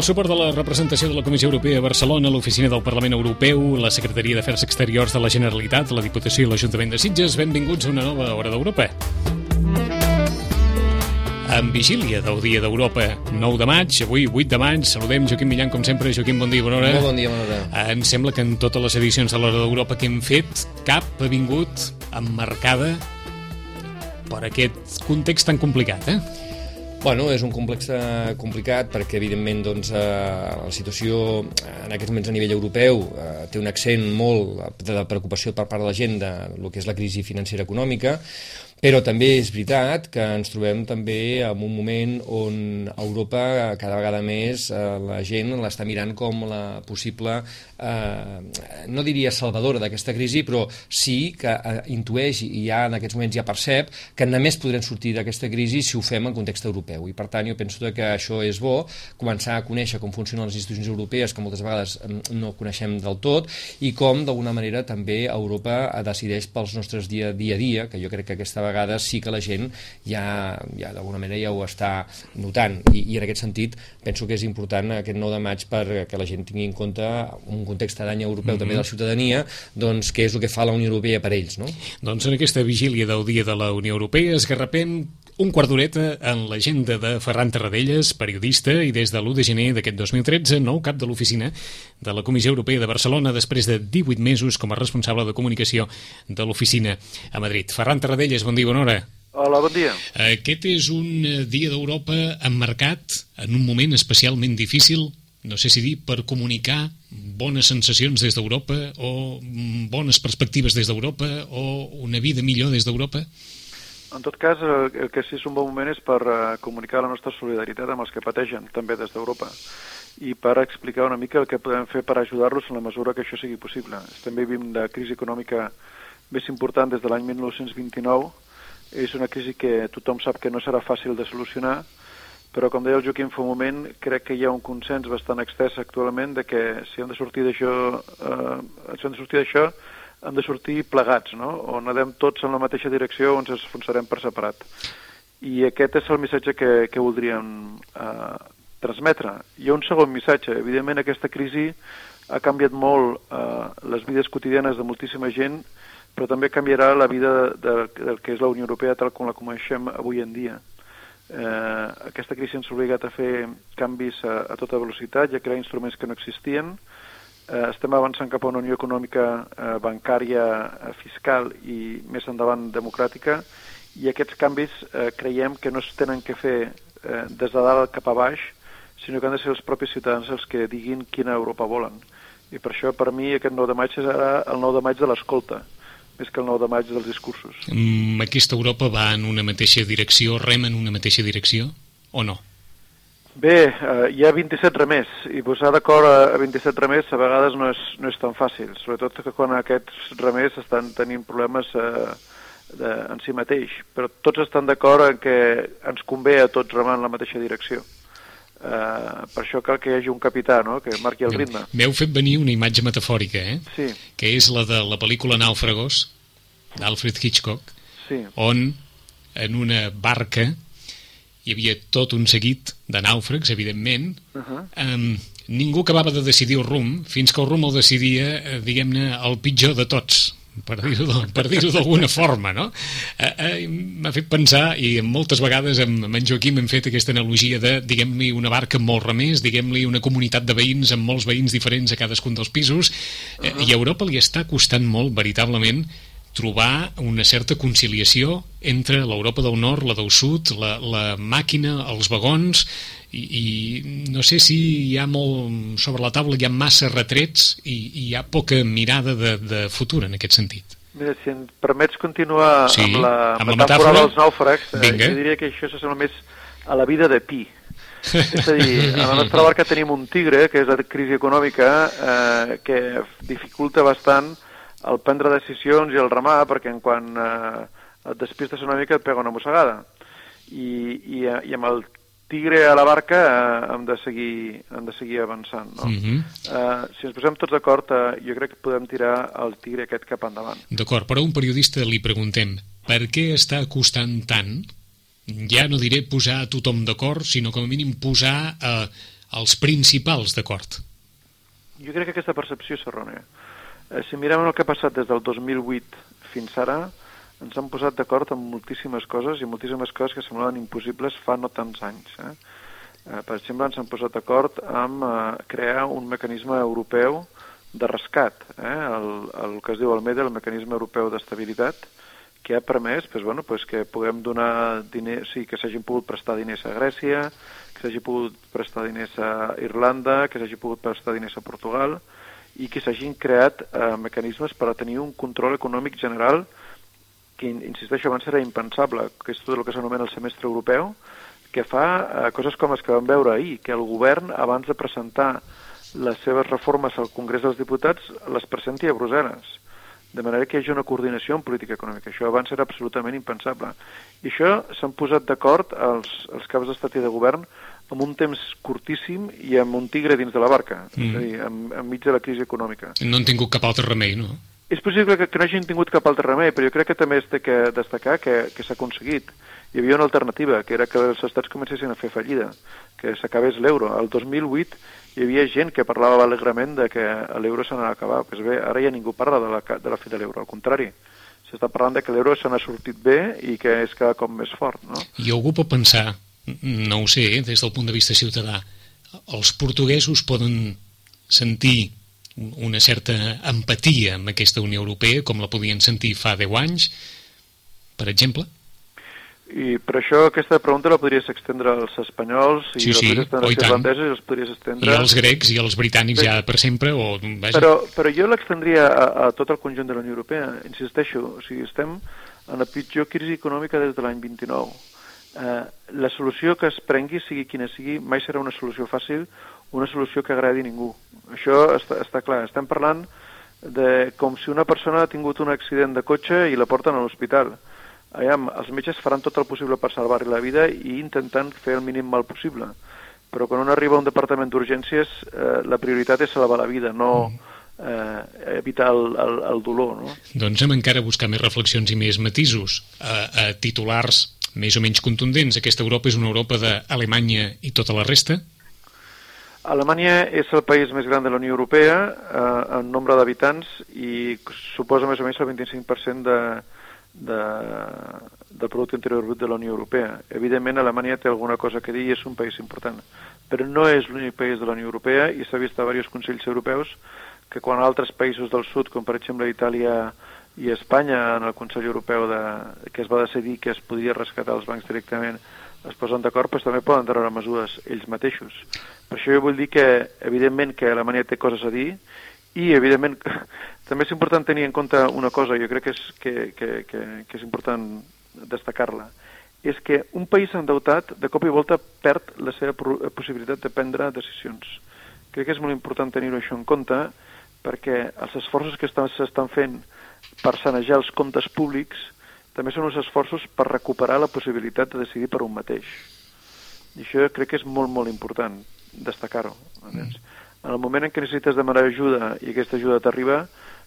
El suport de la representació de la Comissió Europea a Barcelona, l'Oficina del Parlament Europeu, la Secretaria d'Afers Exteriors de la Generalitat, la Diputació i l'Ajuntament de Sitges, benvinguts a una nova Hora d'Europa. En vigília del Dia d'Europa, 9 de maig, avui 8 de maig, saludem Joaquim Millan, com sempre. Joaquim, bon dia, bona hora. Molt bon dia, bona hora. Em sembla que en totes les edicions de l'Hora d'Europa que hem fet, cap ha vingut emmarcada per aquest context tan complicat, eh? Bueno, és un complex eh, complicat perquè, evidentment, doncs, eh, la situació en aquests moments a nivell europeu eh, té un accent molt de preocupació per part de la gent de lo que és la crisi financera econòmica, però també és veritat que ens trobem també en un moment on Europa cada vegada més eh, la gent l'està mirant com la possible, eh, no diria salvadora d'aquesta crisi, però sí que eh, intueix i ja en aquests moments ja percep que només podrem sortir d'aquesta crisi si ho fem en context europeu. I per tant jo penso que això és bo, començar a conèixer com funcionen les institucions europees, que moltes vegades no coneixem del tot, i com d'alguna manera també Europa decideix pels nostres dia, dia a dia, que jo crec que aquesta vegades sí que la gent ja, ja d'alguna manera ja ho està notant I, i en aquest sentit penso que és important aquest 9 de maig per que la gent tingui en compte un context d'any europeu mm -hmm. també de la ciutadania doncs què és el que fa la Unió Europea per ells no? Doncs en aquesta vigília del Dia de la Unió Europea esgarrapem un quart d'horeta en l'agenda de Ferran Tarradellas, periodista, i des de l'1 de gener d'aquest 2013, nou cap de l'oficina de la Comissió Europea de Barcelona, després de 18 mesos com a responsable de comunicació de l'oficina a Madrid. Ferran Tarradellas, bon dia, bona hora. Hola, bon dia. Aquest és un dia d'Europa emmarcat en un moment especialment difícil, no sé si dir, per comunicar bones sensacions des d'Europa o bones perspectives des d'Europa o una vida millor des d'Europa? En tot cas, el que sí és un bon moment és per uh, comunicar la nostra solidaritat amb els que pateixen, també des d'Europa, i per explicar una mica el que podem fer per ajudar-los en la mesura que això sigui possible. Estem vivint la crisi econòmica més important des de l'any 1929, és una crisi que tothom sap que no serà fàcil de solucionar, però com deia el Joaquim fa un moment, crec que hi ha un consens bastant extès actualment de que si hem de sortir d'això, eh, si hem de sortir d'això, hem de sortir plegats, no? o anem tots en la mateixa direcció o ens enfonsarem per separat. I aquest és el missatge que, que voldríem eh, transmetre. Hi ha un segon missatge. Evidentment, aquesta crisi ha canviat molt eh, les vides quotidianes de moltíssima gent, però també canviarà la vida de, del que és la Unió Europea tal com la coneixem avui en dia. Eh, aquesta crisi ens ha obligat a fer canvis a, a tota velocitat i a crear instruments que no existien. Estem avançant cap a una unió econòmica eh, bancària, eh, fiscal i més endavant democràtica i aquests canvis eh, creiem que no es tenen que fer eh, des de dalt cap a baix, sinó que han de ser els propis ciutadans els que diguin quina Europa volen. I per això, per mi, aquest 9 de maig serà el 9 de maig de l'escolta més que el 9 de maig dels discursos. Mm, aquesta Europa va en una mateixa direcció, rem en una mateixa direcció, o no? Bé, eh, hi ha 27 remers, i posar d'acord a 27 remers a vegades no és, no és tan fàcil, sobretot que quan aquests remers estan tenint problemes eh, de, en si mateix, però tots estan d'acord en que ens convé a tots remar en la mateixa direcció. Uh, per això cal que hi hagi un capità no? que marqui el ritme. M'heu fet venir una imatge metafòrica, eh? Sí. que és la de la pel·lícula Nàufragos, d'Alfred Hitchcock, sí. on en una barca hi havia tot un seguit de nàufrags, evidentment. Uh -huh. um, ningú acabava de decidir el rumb, fins que el rumb el decidia, eh, diguem-ne, el pitjor de tots, per dir-ho per dir d'alguna forma, no? Eh, eh, M'ha fet pensar, i moltes vegades amb, amb en Joaquim hem fet aquesta analogia de, diguem-li, una barca amb molts remers, diguem-li, una comunitat de veïns amb molts veïns diferents a cadascun dels pisos, eh, i a Europa li està costant molt, veritablement, trobar una certa conciliació entre l'Europa del nord, la del sud, la, la màquina, els vagons, i, i no sé si hi ha molt sobre la taula, hi ha massa retrets i, i hi ha poca mirada de, de futur en aquest sentit. Mira, si em permets continuar Sí, amb la amb la metàfora metàfora. dels nàufrags, eh, jo diria que això s'assembla més a la vida de Pi. és a dir, a la nostra barca tenim un tigre, que és la crisi econòmica, eh, que dificulta bastant el prendre decisions i el remar, perquè en quan eh, et despistes una mica et pega una mossegada. I, i, i amb el tigre a la barca eh, hem, de seguir, hem de seguir avançant. No? Mhm. eh, si ens posem tots d'acord, eh, jo crec que podem tirar el tigre aquest cap endavant. D'acord, però a un periodista li preguntem per què està costant tant, ja no diré posar a tothom d'acord, sinó com a mínim posar eh, els principals d'acord? Jo crec que aquesta percepció és errònia. Eh, si mirem el que ha passat des del 2008 fins ara, ens han posat d'acord amb moltíssimes coses i moltíssimes coses que semblaven impossibles fa no tants anys. Eh? Eh, per exemple, ens han posat d'acord amb eh, crear un mecanisme europeu de rescat, eh? el, el que es diu el MEDE, el Mecanisme Europeu d'Estabilitat, que ha permès pues, bueno, pues, que puguem donar diners, sí, que s'hagin pogut prestar diners a Grècia, que s'hagi pogut prestar diners a Irlanda, que s'hagi pogut prestar diners a Portugal, i que s'hagin creat eh, mecanismes per a tenir un control econòmic general que, insisteixo, abans era impensable, que és tot el que s'anomena el semestre europeu, que fa eh, coses com les que vam veure ahir, que el govern, abans de presentar les seves reformes al Congrés dels Diputats, les presenti a Brussel·les. De manera que hi hagi una coordinació en política econòmica. Això abans era absolutament impensable. I això s'han posat d'acord els, els caps d'estat i de govern amb un temps curtíssim i amb un tigre dins de la barca, mm. és a dir, en, enmig de la crisi econòmica. No han tingut cap altre remei, no? És possible que, que no hagin tingut cap altre remei, però jo crec que també és de que destacar que, que s'ha aconseguit. Hi havia una alternativa, que era que els estats comencessin a fer fallida, que s'acabés l'euro. El 2008 hi havia gent que parlava alegrement de que l'euro se n'ha acabat. Pues bé, ara ja ningú parla de la, de la fi de l'euro, al contrari. S'està parlant de que l'euro se n'ha sortit bé i que és cada cop més fort. No? I algú pot pensar, no ho sé, eh, des del punt de vista ciutadà, els portuguesos poden sentir una certa empatia amb aquesta Unió Europea, com la podien sentir fa 10 anys, per exemple? I per això aquesta pregunta la podries extendre als espanyols i sí, sí, la podries extendre als irlandesos i els podries extendre... I als grecs i als britànics sí. ja per sempre, o... Vaja. Però, però jo l'extendria a, a tot el conjunt de la Unió Europea. Insisteixo, o sigui, estem en la pitjor crisi econòmica des de l'any 29. Eh, la solució que es prengui, sigui quina sigui, mai serà una solució fàcil, una solució que agradi a ningú. Això està, està clar. Estem parlant de com si una persona ha tingut un accident de cotxe i la porten a l'hospital Aviam, els metges faran tot el possible per salvar-li la vida i intentant fer el mínim mal possible. Però quan un arriba a un departament d'urgències, eh, la prioritat és salvar la vida, no eh, evitar el, el, el dolor. No? Doncs hem encara buscar més reflexions i més matisos. A, a titulars més o menys contundents, aquesta Europa és una Europa d'Alemanya i tota la resta? Alemanya és el país més gran de la Unió Europea eh, en nombre d'habitants i suposa més o menys el 25% de, de, del Producte Interior Brut de la Unió Europea. Evidentment, Alemanya té alguna cosa que dir i és un país important, però no és l'únic país de la Unió Europea i s'ha vist a diversos consells europeus que quan altres països del sud, com per exemple Itàlia i Espanya, en el Consell Europeu de, que es va decidir que es podia rescatar els bancs directament, es posen d'acord, doncs també poden treure mesures ells mateixos. Per això jo vull dir que, evidentment, que Alemanya té coses a dir i, evidentment, també és important tenir en compte una cosa, jo crec que és, que, que, que, que és important destacar-la, és que un país endeutat de cop i volta perd la seva possibilitat de prendre decisions. Crec que és molt important tenir-ho això en compte perquè els esforços que s'estan fent per sanejar els comptes públics també són uns esforços per recuperar la possibilitat de decidir per un mateix. I això crec que és molt, molt important destacar-ho. Mm en el moment en què necessites demanar ajuda i aquesta ajuda t'arriba,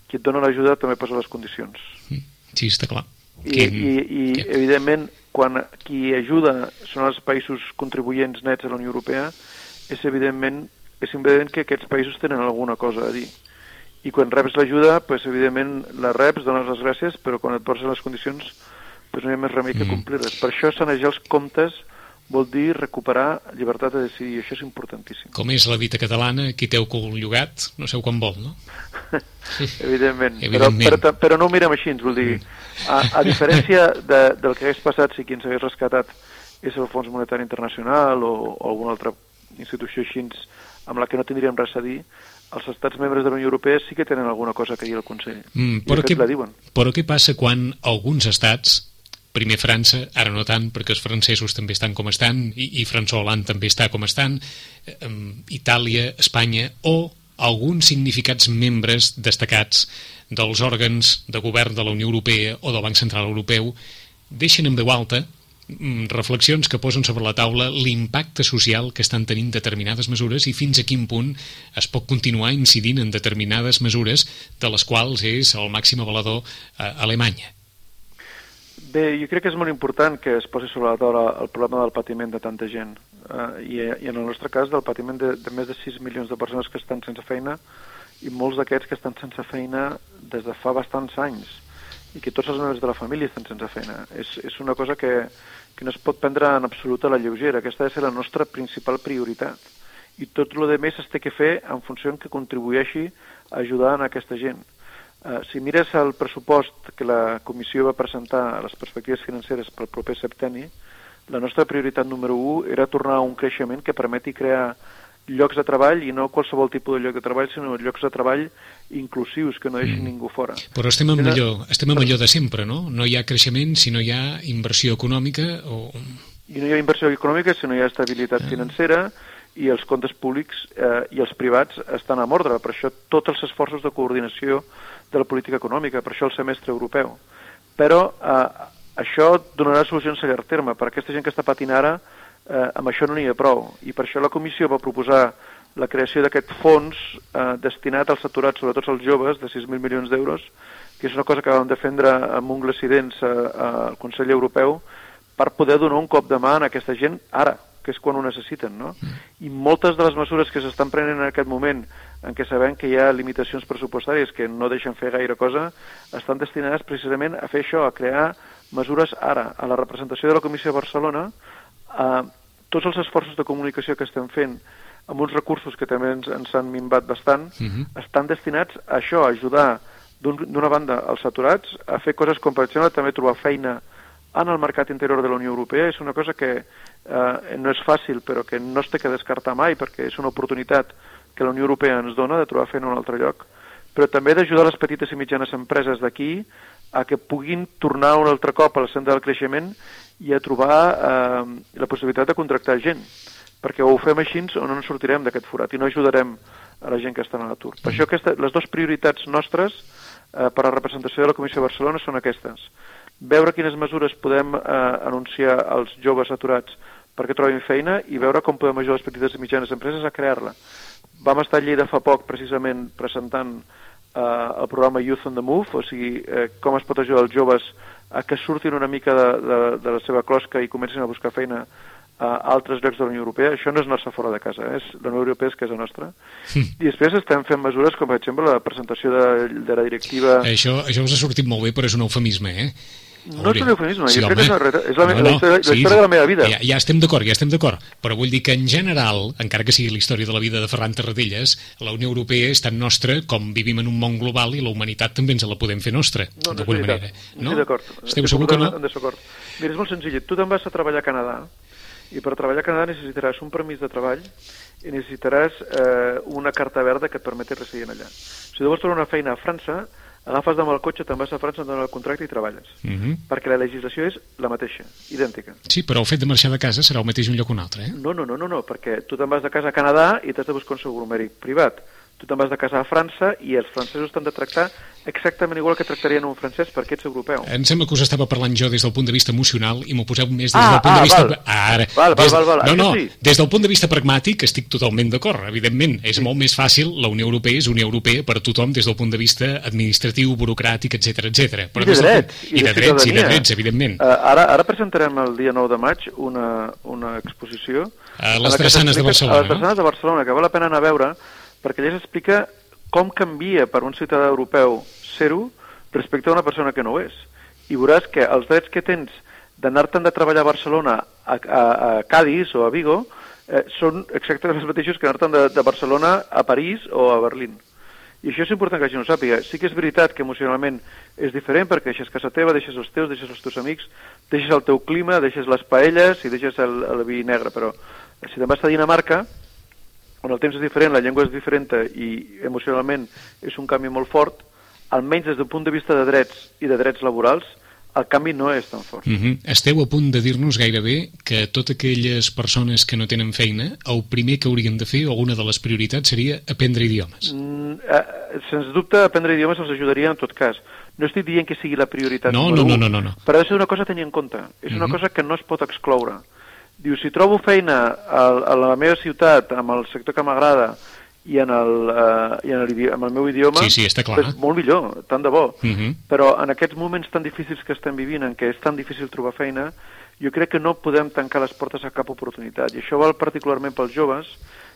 qui et dona l'ajuda també posa les condicions. Mm. Sí, està clar. I, que... i, i que... evidentment, quan qui ajuda són els països contribuents nets a la Unió Europea, és evidentment, és evident que aquests països tenen alguna cosa a dir. I quan reps l'ajuda, pues, evidentment la reps, dones les gràcies, però quan et posen les condicions pues, no hi ha més remei que mm. complir-les. Per això sanejar els comptes vol dir recuperar llibertat de decidir, i això és importantíssim. Com és la dita catalana, qui té llogat, no sé quan vol, no? Evidentment, Evidentment. Però, però, però no ho mirem així, vull dir, a, a diferència de, del que hagués passat si qui ens hagués rescatat és el Fons Monetari Internacional o, o alguna altra institució així amb la que no tindríem res a dir, els estats membres de la Unió Europea sí que tenen alguna cosa que dir al Consell. Mm, però, què, però què passa quan alguns estats primer França, ara no tant perquè els francesos també estan com estan i, i François Hollande també està com estan eh, Itàlia, Espanya o alguns significats membres destacats dels òrgans de govern de la Unió Europea o del Banc Central Europeu deixen en veu alta reflexions que posen sobre la taula l'impacte social que estan tenint determinades mesures i fins a quin punt es pot continuar incidint en determinades mesures de les quals és el màxim avalador a Alemanya. Bé, jo crec que és molt important que es posi sobre la taula el problema del patiment de tanta gent. eh, i, i en el nostre cas del patiment de, de més de 6 milions de persones que estan sense feina i molts d'aquests que estan sense feina des de fa bastants anys i que tots els membres de la família estan sense feina. És, és una cosa que, que no es pot prendre en absolut a la lleugera. Aquesta ha de ser la nostra principal prioritat. I tot el de més es té que fer en funció en que contribueixi a ajudar a aquesta gent. Uh, si mires el pressupost que la comissió va presentar a les perspectives financeres pel proper septenni, la nostra prioritat número 1 era tornar a un creixement que permeti crear llocs de treball i no qualsevol tipus de lloc de treball, sinó llocs de treball inclusius, que no deixin mm. ningú fora. Però estem en, millor, estem en millor de sempre, no? No hi ha creixement si no hi ha inversió econòmica o... I no hi ha inversió econòmica si no hi ha estabilitat ah. financera i els comptes públics eh, i els privats estan a mordre. Per això tots els esforços de coordinació de la política econòmica, per això el semestre europeu. Però eh, això donarà solucions a llarg terme. Per aquesta gent que està patint ara, eh, amb això no n'hi ha prou. I per això la comissió va proposar la creació d'aquest fons eh, destinat als aturats, sobretot als joves, de 6.000 milions d'euros, que és una cosa que vam defendre amb ungles i dents eh, al Consell Europeu per poder donar un cop de mà a aquesta gent ara, que és quan ho necessiten, no? I moltes de les mesures que s'estan prenent en aquest moment, en què sabem que hi ha limitacions pressupostàries que no deixen fer gaire cosa, estan destinades precisament a fer això, a crear mesures ara. A la representació de la Comissió de Barcelona eh, tots els esforços de comunicació que estem fent amb uns recursos que també ens, ens han minvat bastant, uh mhm. -huh. estan destinats a això, a ajudar d'una un, banda els aturats a fer coses com, per exemple, també trobar feina en el mercat interior de la Unió Europea. És una cosa que eh, no és fàcil, però que no es té que descartar mai, perquè és una oportunitat que la Unió Europea ens dona de trobar feina en un altre lloc, però també d'ajudar les petites i mitjanes empreses d'aquí a que puguin tornar un altre cop a la senda del creixement i a trobar eh, la possibilitat de contractar gent, perquè ho fem així o no ens sortirem d'aquest forat i no ajudarem a la gent que està a l'atur. Per això aquesta, les dues prioritats nostres eh, per a la representació de la Comissió de Barcelona són aquestes. Veure quines mesures podem eh, anunciar als joves aturats perquè trobin feina i veure com podem ajudar les petites i mitjanes empreses a crear-la. Vam estar a Lleida fa poc precisament presentant eh, el programa Youth on the Move, o sigui, eh, com es pot ajudar els joves a que surtin una mica de, de, de la seva closca i comencin a buscar feina a altres llocs de la Unió Europea. Això no és nostre fora de casa, eh? és la Unió Europea és casa nostra. Mm. I després estem fent mesures com, per exemple, la presentació de, de la directiva... Això, això us ha sortit molt bé, però és un eufemisme, eh? No és un eufemisme, sí, home. és, la, és la, no, no, la, història, sí, la història sí. de la meva vida. Ja, ja estem d'acord, ja estem d'acord, però vull dir que en general, encara que sigui la història de la vida de Ferran Tarradellas, la Unió Europea és tan nostra com vivim en un món global i la humanitat també ens la podem fer nostra, no, d'alguna manera. No, no? d'acord. Esteu segur que no? Mira, és molt senzill. Tu te'n vas a treballar a Canadà i per treballar a Canadà necessitaràs un permís de treball i necessitaràs eh, una carta verda que et permeti residir allà. Si tu vols trobar una feina a França, agafes demà el cotxe, te'n vas a França, et donen el contracte i treballes. Uh mhm. -huh. Perquè la legislació és la mateixa, idèntica. Sí, però el fet de marxar de casa serà el mateix un lloc o un altre, eh? No, no, no, no, no perquè tu te'n vas de casa a Canadà i t'has de buscar un segur mèdic privat tu te'n vas de casa a França i els francesos t'han de tractar exactament igual que tractarien un francès perquè ets europeu. Em sembla que us estava parlant jo des del punt de vista emocional i m'ho poseu més des ah, del punt ah, de vista... Val. Ara, val, des... val, val, val. No, no, sí. des del punt de vista pragmàtic estic totalment d'acord, evidentment. És sí. molt més fàcil, la Unió Europea és Unió Europea per tothom des del punt de vista administratiu, burocràtic, etc etc. I de drets. I, i de, de drets, i de drets, evidentment. Uh, ara, ara presentarem el dia 9 de maig una, una exposició... A les Drassanes de Barcelona, A les Drassanes de Barcelona, que val la pena anar a veure, perquè allà s'explica com canvia per un ciutadà europeu ser-ho respecte a una persona que no ho és. I veuràs que els drets que tens d'anar-te'n de treballar a Barcelona, a, a, a Cádiz o a Vigo, eh, són exactament els mateixos que anar-te'n de, de Barcelona a París o a Berlín. I això és important que la gent ho sàpiga. Sí que és veritat que emocionalment és diferent perquè deixes casa teva, deixes els teus, deixes els teus amics, deixes el teu clima, deixes les paelles i deixes el, el vi negre, però si te'n vas a Dinamarca, on el temps és diferent, la llengua és diferent i emocionalment és un canvi molt fort, almenys des del punt de vista de drets i de drets laborals, el canvi no és tan fort. Mm -hmm. Esteu a punt de dir-nos gairebé que totes aquelles persones que no tenen feina, el primer que haurien de fer, o una de les prioritats, seria aprendre idiomes. Mm, eh, sens dubte, aprendre idiomes els ajudaria en tot cas. No estic dient que sigui la prioritat no, no, no, no, no, no. però ha de ser una cosa a tenir en compte. És mm -hmm. una cosa que no es pot excloure. Diu, si trobo feina a, a la meva ciutat, amb el sector que m'agrada, i en el, uh, i en el, en el meu idioma, sí, sí, està clar. és molt millor, tant de bo. Uh mhm. -huh. Però en aquests moments tan difícils que estem vivint, en què és tan difícil trobar feina, jo crec que no podem tancar les portes a cap oportunitat. I això val particularment pels joves,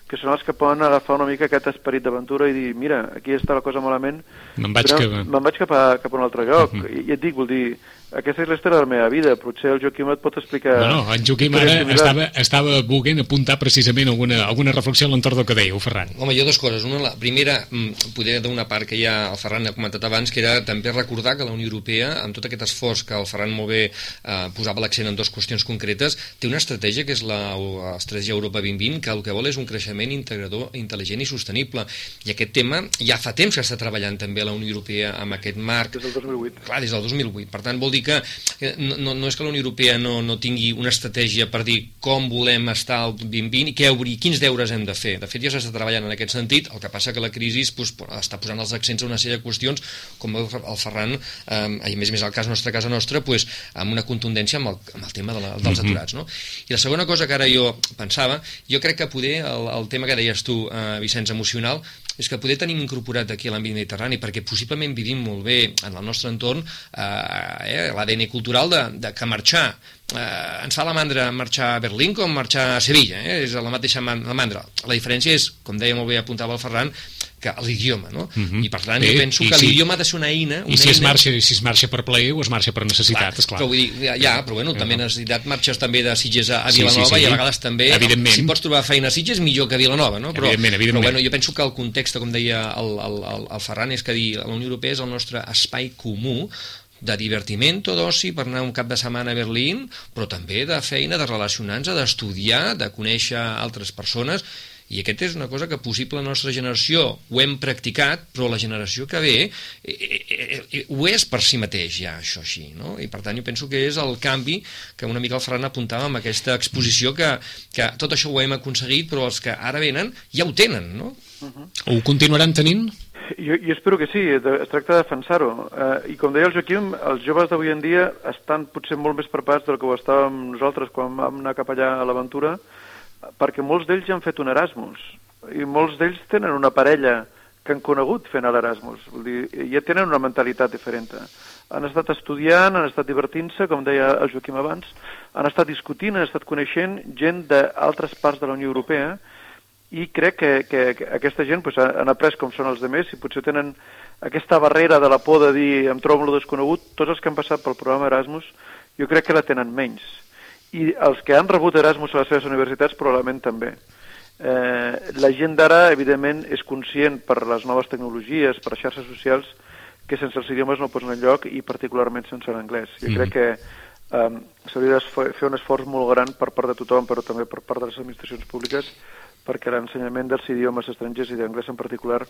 que són els que poden agafar una mica aquest esperit d'aventura i dir, mira, aquí està la cosa malament, me'n vaig, cap... me'n vaig cap, a, cap a un altre lloc. Mhm. Uh -huh. I, I et dic, vol dir, aquesta és l'història de la meva vida, potser el Joaquim et pot explicar... No, no, en Joaquim ara estava, estava volent apuntar precisament alguna, alguna reflexió a l'entorn del que dèieu, Ferran. Home, jo dues coses. Una, la primera, mm, poder d'una part que ja el Ferran ha comentat abans, que era també recordar que la Unió Europea, amb tot aquest esforç que el Ferran molt bé eh, posava l'accent en dues qüestions concretes, té una estratègia que és l'estratègia Europa 2020, que el que vol és un creixement integrador, intel·ligent i sostenible. I aquest tema ja fa temps que està treballant també la Unió Europea amb aquest marc. Des del 2008. Clar, des del 2008. Per tant, vol dir que no, no, no és que la Unió Europea no, no tingui una estratègia per dir com volem estar al 2020 i què obrir, quins deures hem de fer. De fet, ja s'està treballant en aquest sentit, el que passa que la crisi pues, està posant els accents a una sèrie de qüestions, com el, Ferran, eh, i a més a més el cas nostre, casa nostra, pues, amb una contundència amb el, amb el tema de la, dels aturats. No? I la segona cosa que ara jo pensava, jo crec que poder el, el tema que deies tu, eh, Vicenç, emocional, és que poder tenim incorporat aquí a l'àmbit mediterrani, perquè possiblement vivim molt bé en el nostre entorn eh, eh, l'ADN cultural de, de que marxar eh, ens fa la mandra marxar a Berlín com marxar a Sevilla, eh? és la mateixa mandra. La diferència és, com deia molt bé apuntava el Ferran, que l'idioma, no? Uh -huh. I per tant, Bé, jo penso que si, l'idioma ha de ser una eina... Una I si eina... es, marxa, si es marxa per plaer o es marxa per necessitat, clar, esclar. Però vull dir, ja, ja però bueno, també necessitat marxes també de Sitges a, a Vilanova sí, sí, sí. i a vegades també... Evidentment. Si pots trobar feina a Sitges, millor que a Vilanova, no? Però, evidentment, evidentment. però bueno, jo penso que el context, com deia el, el, el, el Ferran, és que dir, la Unió Europea és el nostre espai comú de divertiment, d'oci, per anar un cap de setmana a Berlín, però també de feina, de relacionar-nos, d'estudiar, de conèixer altres persones, i aquesta és una cosa que possible la nostra generació ho hem practicat, però la generació que ve eh, eh, eh, ho és per si mateix ja, això així, no? I per tant jo penso que és el canvi que una mica el Ferran apuntava amb aquesta exposició que, que tot això ho hem aconseguit, però els que ara venen ja ho tenen, no? Uh -huh. Ho continuaran tenint? Jo, jo espero que sí, es tracta de defensar-ho. Eh, I com deia el Joaquim, els joves d'avui en dia estan potser molt més preparats del que ho estàvem nosaltres quan vam anar cap allà a l'aventura, perquè molts d'ells han fet un Erasmus, i molts d'ells tenen una parella que han conegut fent l'Erasmus, vull dir, ja tenen una mentalitat diferent. Han estat estudiant, han estat divertint-se, com deia el Joaquim abans, han estat discutint, han estat coneixent gent d'altres parts de la Unió Europea, i crec que, que, que aquesta gent pues, han après com són els demés i potser tenen aquesta barrera de la por de dir em trobo lo desconegut, tots els que han passat pel programa Erasmus jo crec que la tenen menys i els que han rebut Erasmus a les seves universitats probablement també. Eh, la gent d'ara, evidentment, és conscient per les noves tecnologies, per xarxes socials, que sense els idiomes no posen enlloc i particularment sense l'anglès. Jo mm. crec que eh, s'hauria de fer un esforç molt gran per part de tothom, però també per part de les administracions públiques, perquè l'ensenyament dels idiomes estrangers i d'anglès en particular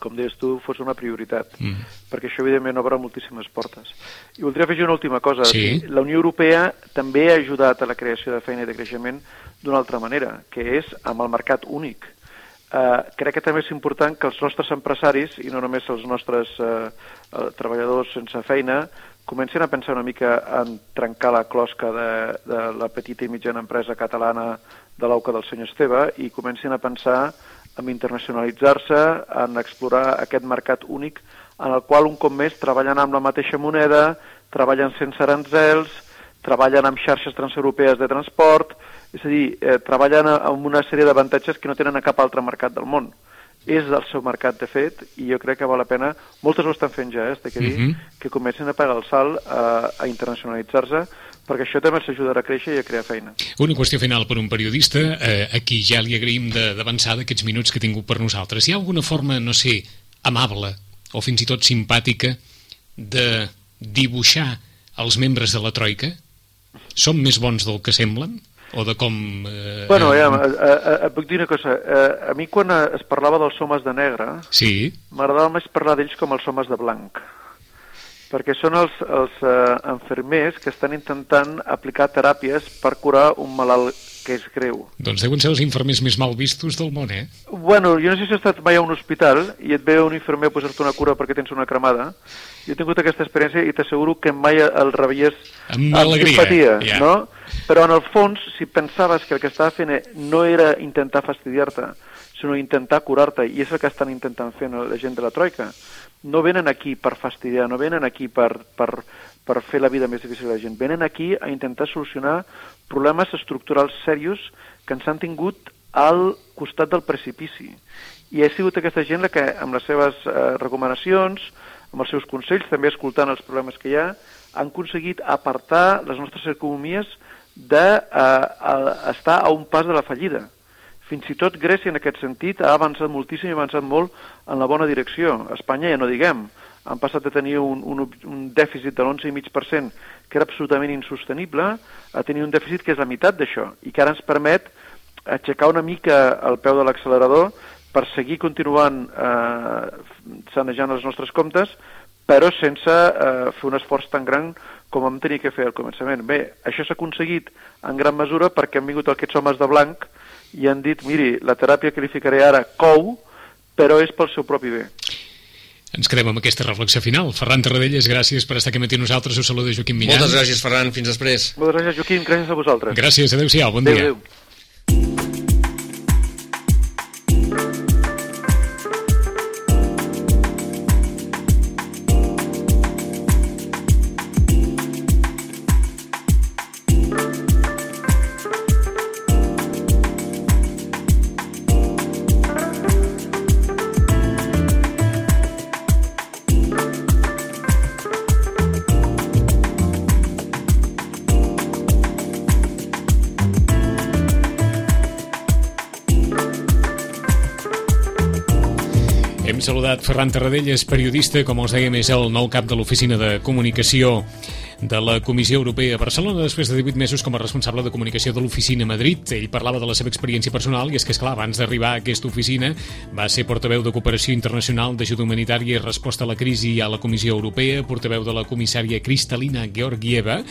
com deies tu, fos una prioritat, mm. perquè això evidentment obre moltíssimes portes. I voldria afegir una última cosa. Sí. La Unió Europea també ha ajudat a la creació de feina i de creixement d'una altra manera, que és amb el mercat únic. Uh, crec que també és important que els nostres empresaris, i no només els nostres uh, uh, treballadors sense feina, comencin a pensar una mica en trencar la closca de, de la petita i mitjana empresa catalana de l'auca del senyor Esteve i comencin a pensar en internacionalitzar-se, en explorar aquest mercat únic en el qual un cop més treballen amb la mateixa moneda, treballen sense aranzels, treballen amb xarxes transeuropees de transport, és a dir, eh, treballen amb una sèrie d'avantatges que no tenen a cap altre mercat del món. És el seu mercat, de fet, i jo crec que val la pena, moltes ho estan fent ja, eh, que dir, uh -huh. que comencin a pagar el salt a, a internacionalitzar-se, perquè això també s'ajudarà a créixer i a crear feina. Una qüestió final per un periodista, eh, a qui ja li agraïm d'avançar d'aquests minuts que ha tingut per nosaltres. Hi ha alguna forma, no sé, amable o fins i tot simpàtica de dibuixar els membres de la Troika? Són més bons del que semblen? o de com... Eh, bueno, ja, eh, et puc dir una cosa. Eh, a mi quan es parlava dels homes de negre, sí. m'agradava més parlar d'ells com els homes de blanc perquè són els, els eh, enfermers que estan intentant aplicar teràpies per curar un malalt que és greu. Doncs deuen ser els infermers més mal vistos del món, eh? Bueno, jo no sé si has estat mai a un hospital i et ve un infermer a posar-te una cura perquè tens una cremada. Jo he tingut aquesta experiència i t'asseguro que mai el rebeies amb, amb simpatia, yeah. no? Però en el fons, si pensaves que el que estava fent no era intentar fastidiar-te, sinó intentar curar-te, i és el que estan intentant fer la gent de la Troika, no venen aquí per fastidiar, no venen aquí per, per, per fer la vida més difícil a la gent. Venen aquí a intentar solucionar problemes estructurals serios que ens han tingut al costat del precipici. I ha sigut aquesta gent la que, amb les seves eh, recomanacions, amb els seus consells, també escoltant els problemes que hi ha, han aconseguit apartar les nostres economies d'estar eh, a un pas de la fallida. Fins i tot Grècia, en aquest sentit, ha avançat moltíssim i ha avançat molt en la bona direcció. Espanya, ja no diguem, han passat de tenir un, un, un dèficit de l'11,5%, que era absolutament insostenible, a tenir un dèficit que és la meitat d'això, i que ara ens permet aixecar una mica el peu de l'accelerador per seguir continuant eh, sanejant els nostres comptes, però sense eh, fer un esforç tan gran com vam tenir que fer al començament. Bé, això s'ha aconseguit en gran mesura perquè han vingut aquests homes de blanc i han dit, miri, la teràpia que li ficaré ara cou, però és pel seu propi bé. Ens quedem amb aquesta reflexió final. Ferran Tarradellas, gràcies per estar aquí amb nosaltres. Us saluda Joaquim Millan. Moltes gràcies, Ferran. Fins després. Moltes gràcies, Joaquim. Gràcies a vosaltres. Gràcies. Adéu-siau. Bon adéu, dia. Adéu. Ferran Tarradellas, periodista, com us dèiem, és el nou cap de l'Oficina de Comunicació de la Comissió Europea a Barcelona després de 18 mesos com a responsable de comunicació de l'oficina a Madrid. Ell parlava de la seva experiència personal i és que, és clar, abans d'arribar a aquesta oficina va ser portaveu de Cooperació Internacional d'Ajuda Humanitària i Resposta a la Crisi a la Comissió Europea, portaveu de la comissària Cristalina Georgieva.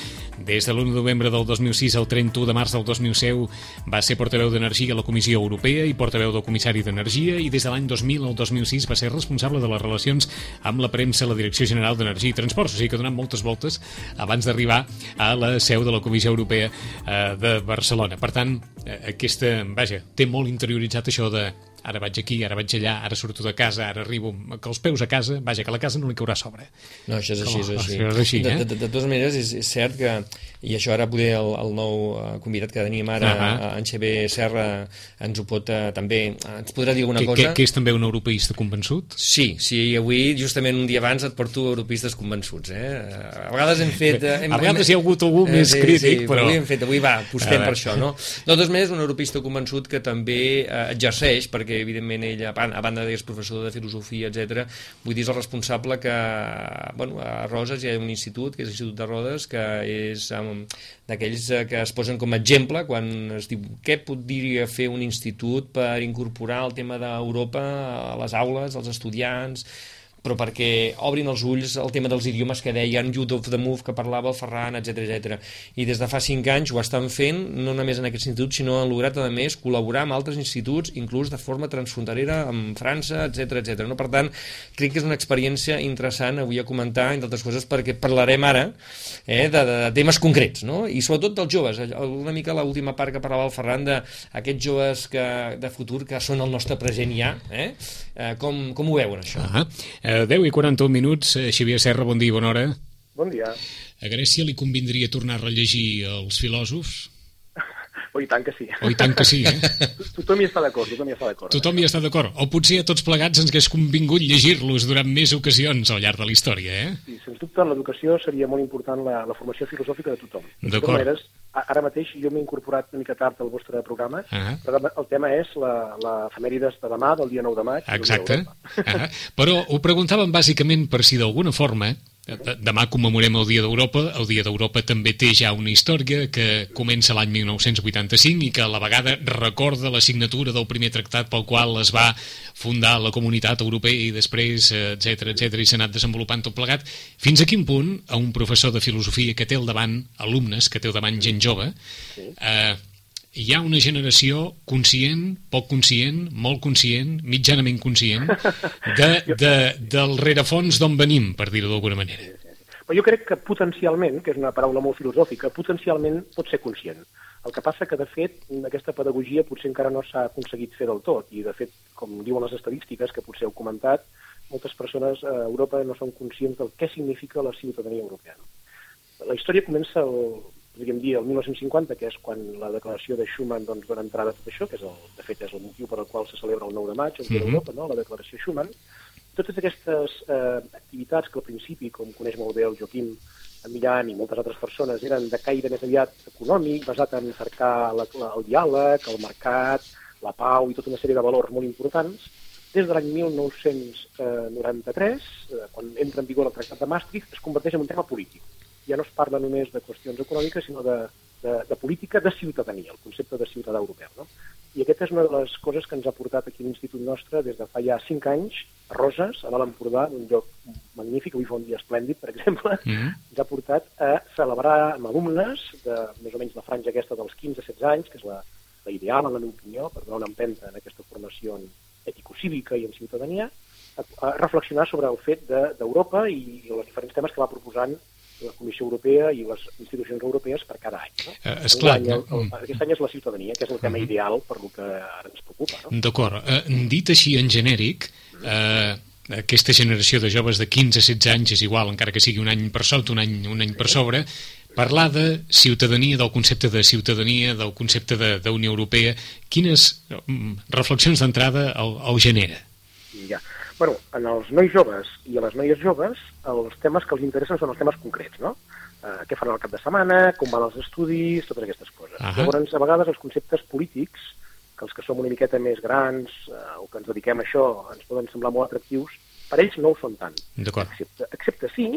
Des de l'1 de novembre del 2006 al 31 de març del 2010 va ser portaveu d'Energia a la Comissió Europea i portaveu del Comissari d'Energia i des de l'any 2000 al 2006 va ser responsable de les relacions amb la premsa a la Direcció General d'Energia i Transports, o sigui que donant moltes voltes abans d'arribar a la seu de la Comissió Europea eh, de Barcelona. Per tant, eh, aquesta, vaja, té molt interioritzat això de ara vaig aquí, ara vaig allà, ara surto de casa, ara arribo, que els peus a casa, vaja, que la casa no li caurà a sobre. No, això és així, és així. és així eh? de, de, de totes maneres, és, és cert que, i això ara poder el, el nou eh, convidat que tenim ara, uh -huh. en Xavier Serra, ens ho pot uh, també, ens podrà dir alguna que, cosa. Que, que és també un europeista convençut? Sí, sí, avui, justament un dia abans, et porto europeistes convençuts, eh? A vegades hem fet... Hem, a vegades hi ha hagut algú eh, més sí, crític, sí, però... Avui hem fet, avui va, apostem per això, no? De totes maneres, un europeista convençut que també eh, exerceix, perquè evidentment ella a banda que és professor de filosofia, etc. vull dir, és el responsable que, bueno, a Roses hi ha un institut, que és l'Institut de Rodes, que és um, d'aquells eh, que es posen com a exemple quan es diu què podria fer un institut per incorporar el tema d'Europa a les aules, als estudiants, però perquè obrin els ulls el tema dels idiomes que deien Youth of the Move, que parlava el Ferran, etc etc. I des de fa 5 anys ho estan fent, no només en aquest institut, sinó han lograt, a més, col·laborar amb altres instituts, inclús de forma transfronterera amb França, etc etc. No? Per tant, crec que és una experiència interessant avui a comentar, entre altres coses, perquè parlarem ara eh, de, de, temes concrets, no? i sobretot dels joves. Una mica l'última part que parlava el Ferran d'aquests joves que, de futur que són el nostre present ja. Eh? Eh, com, com ho veuen, això? Ah 10 i 41 minuts. Eh, Xavier Serra, bon dia i bona hora. Bon dia. A Grècia li convindria tornar a rellegir els filòsofs? O i tant que sí. O i tant que sí, eh? tothom hi està d'acord, tothom hi està d'acord. Tothom hi està d'acord. O potser a tots plegats ens hagués convingut llegir-los durant més ocasions al llarg de la història, eh? Sí, sens dubte, l'educació seria molt important la, la formació filosòfica de tothom. D'acord. Ara mateix jo m'he incorporat una mica tard al vostre programa, uh -huh. però el tema és la, la efemèrides de demà, del dia 9 de maig. Exacte. Uh -huh. Però ho preguntàvem bàsicament per si d'alguna forma Demà commemorem el Dia d'Europa. El Dia d'Europa també té ja una història que comença l'any 1985 i que a la vegada recorda la signatura del primer tractat pel qual es va fundar la comunitat europea i després, etc etc i s'ha anat desenvolupant tot plegat. Fins a quin punt a un professor de filosofia que té al davant alumnes, que té al davant gent jove, eh, hi ha una generació conscient, poc conscient, molt conscient, mitjanament conscient, de, de, del rerefons d'on venim, per dir-ho d'alguna manera. Però jo crec que potencialment, que és una paraula molt filosòfica, potencialment pot ser conscient. El que passa que, de fet, aquesta pedagogia potser encara no s'ha aconseguit fer del tot, i, de fet, com diuen les estadístiques, que potser heu comentat, moltes persones a Europa no són conscients del què significa la ciutadania europea. La història comença el, podríem dir, el 1950, que és quan la declaració de Schuman doncs, dona entrada a tot això, que és el, de fet és el motiu per al qual se celebra el 9 de maig en tota mm -hmm. Europa, no? la declaració Schuman. Totes aquestes eh, activitats que al principi, com coneix molt bé el Joaquim Millán i moltes altres persones, eren de caire més aviat econòmic, basat en cercar la, la, el diàleg, el mercat, la pau i tota una sèrie de valors molt importants, des de l'any 1993, eh, quan entra en vigor el Tractat de Maastricht, es converteix en un tema polític ja no es parla només de qüestions econòmiques, sinó de, de, de política de ciutadania, el concepte de ciutadà europeu. No? I aquesta és una de les coses que ens ha portat aquí l'Institut nostre des de fa ja cinc anys, a Roses, a l'Alt Empordà, un lloc magnífic, avui fa un dia esplèndid, per exemple, mm -hmm. ens ha portat a celebrar amb alumnes de més o menys la franja aquesta dels 15-16 anys, que és la, la ideal, en la meva opinió, per donar una empenta en aquesta formació ètico-cívica i en ciutadania, a, a reflexionar sobre el fet d'Europa de, i els diferents temes que va proposant la Comissió Europea i les institucions europees per cada any. No? Uh, esclar, any, el, el, aquest any és la ciutadania, que és el tema -huh. ideal per lo que ara ens preocupa. No? D'acord. Uh, dit així en genèric, uh, aquesta generació de joves de 15 a 16 anys és igual, encara que sigui un any per sota, un any, un any per sobre, parlar de ciutadania, del concepte de ciutadania, del concepte d'Unió Europea, quines reflexions d'entrada el, el genera? Ja. Bueno, en els nois joves i a les noies joves, els temes que els interessen són els temes concrets, no? Eh, què faran el cap de setmana, com van els estudis, totes aquestes coses. Uh -huh. Llavors, a vegades els conceptes polítics, que els que som una miqueta més grans eh, o que ens dediquem a això ens poden semblar molt atractius, per ells no ho són tant. Excepte, excepte sí,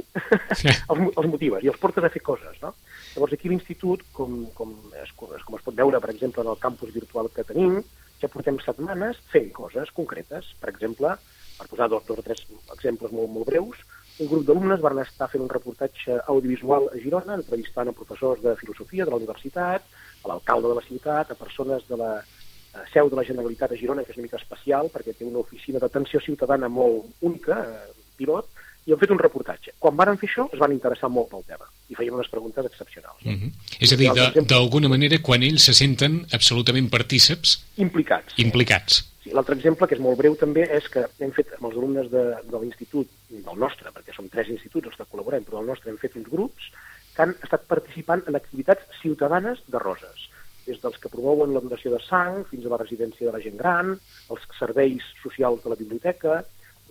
els, els motives i els portes a fer coses, no? Llavors aquí l'institut, com, com, es, com es pot veure, per exemple, en el campus virtual que tenim, ja portem setmanes fent coses concretes. Per exemple, per posar dos, dos o tres exemples molt, molt breus, un grup d'alumnes van estar fent un reportatge audiovisual a Girona, entrevistant a professors de filosofia de la universitat, a l'alcalde de la ciutat, a persones de la eh, seu de la Generalitat a Girona, que és una mica especial, perquè té una oficina d'atenció ciutadana molt única, eh, pilot, i han fet un reportatge. Quan van fer això, es van interessar molt pel tema i feien unes preguntes excepcionals. Mm -hmm. És a dir, d'alguna manera, quan ells se senten absolutament partíceps... Implicats. Implicats. Sí, L'altre exemple, que és molt breu també, és que hem fet amb els alumnes de, de l'institut, del nostre, perquè som tres instituts els que col·laborem, però del nostre hem fet uns grups que han estat participant en activitats ciutadanes de Roses, des dels que promouen la donació de sang fins a la residència de la gent gran, els serveis socials de la biblioteca,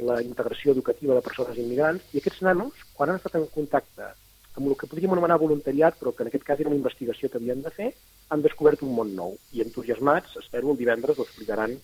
la integració educativa de persones immigrants, i aquests nanos, quan han estat en contacte amb el que podríem anomenar voluntariat, però que en aquest cas era una investigació que havien de fer, han descobert un món nou. I entusiasmats, espero, el divendres ho explicaran